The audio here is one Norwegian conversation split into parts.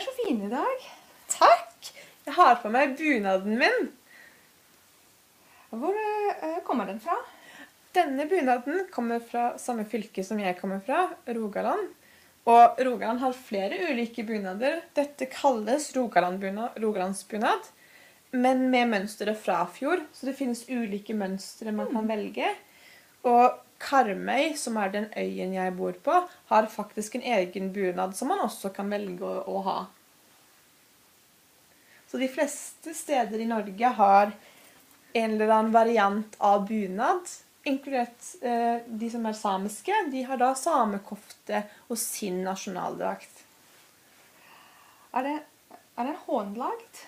er så fin i dag. Takk! Jeg har på meg bunaden min. Hvor eh, kommer den fra? Denne bunaden kommer fra samme fylke som jeg kommer fra, Rogaland. Og Rogaland har flere ulike bunader. Dette kalles Rogalandsbunad, men med mønsteret fra fjor. Så det finnes ulike mønstre man kan velge. Og Karmøy, som er den øyen jeg bor på, har faktisk en egen bunad som man også kan velge å, å ha. Så de fleste steder i Norge har en eller annen variant av bunad. Inkludert eh, de som er samiske. De har da samekofte og sin nasjonaldrakt. Er det, er det håndlagd?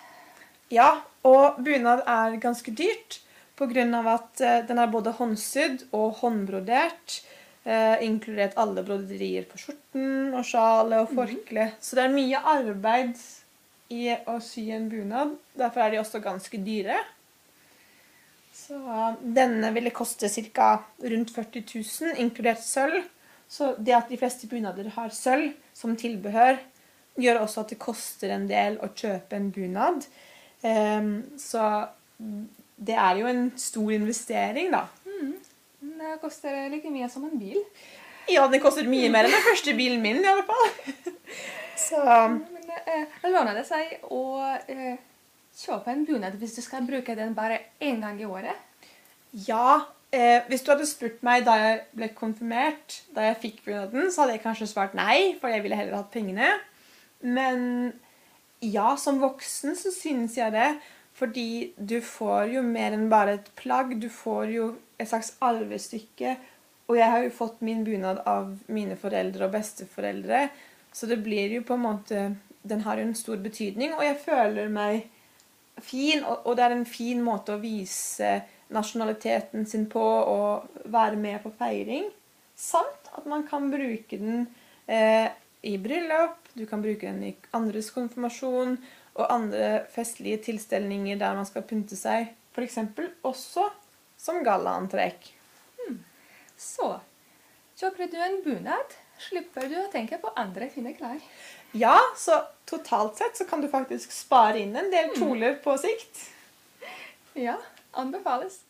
Ja, og bunad er ganske dyrt pga. at eh, den er både håndsydd og håndbrodert. Eh, inkludert alle broderier på skjorten og sjalet og forkle. Så det er mye arbeid i å sy en bunad. Derfor er de også ganske dyre. Så eh, denne ville koste ca. rundt 40 000, inkludert sølv. Så det at de fleste bunader har sølv som tilbehør, gjør også at det koster en del å kjøpe en bunad. Eh, så det er jo en stor investering, da. Det koster like mye som en bil. Ja, den koster mye mer enn den første bilen min, i alle fall. Så Men eh, lønner det seg å eh, kjøpe en bunad hvis du skal bruke den bare én gang i året? ja. Eh, hvis du hadde spurt meg da jeg ble konfirmert, da jeg fikk bunaden, så hadde jeg kanskje svart nei, for jeg ville heller hatt pengene. Men ja, som voksen så synes jeg det. Fordi du får jo mer enn bare et plagg. Du får jo et slags arvestykke. Og jeg har jo fått min bunad av mine foreldre og besteforeldre. Så det blir jo på en måte Den har jo en stor betydning, og jeg føler meg fin. Og, det er en fin måte å vise nasjonaliteten sin på og være med på feiring. Samt at man kan bruke den eh, i bryllup, du kan bruke den i andres konfirmasjon og andre festlige tilstelninger der man skal pynte seg. F.eks. også som gallaantrekk. Så kjøper du en bunad, slipper du å tenke på andre fine klær. Ja, så totalt sett så kan du faktisk spare inn en del kjoler på sikt. Ja, anbefales.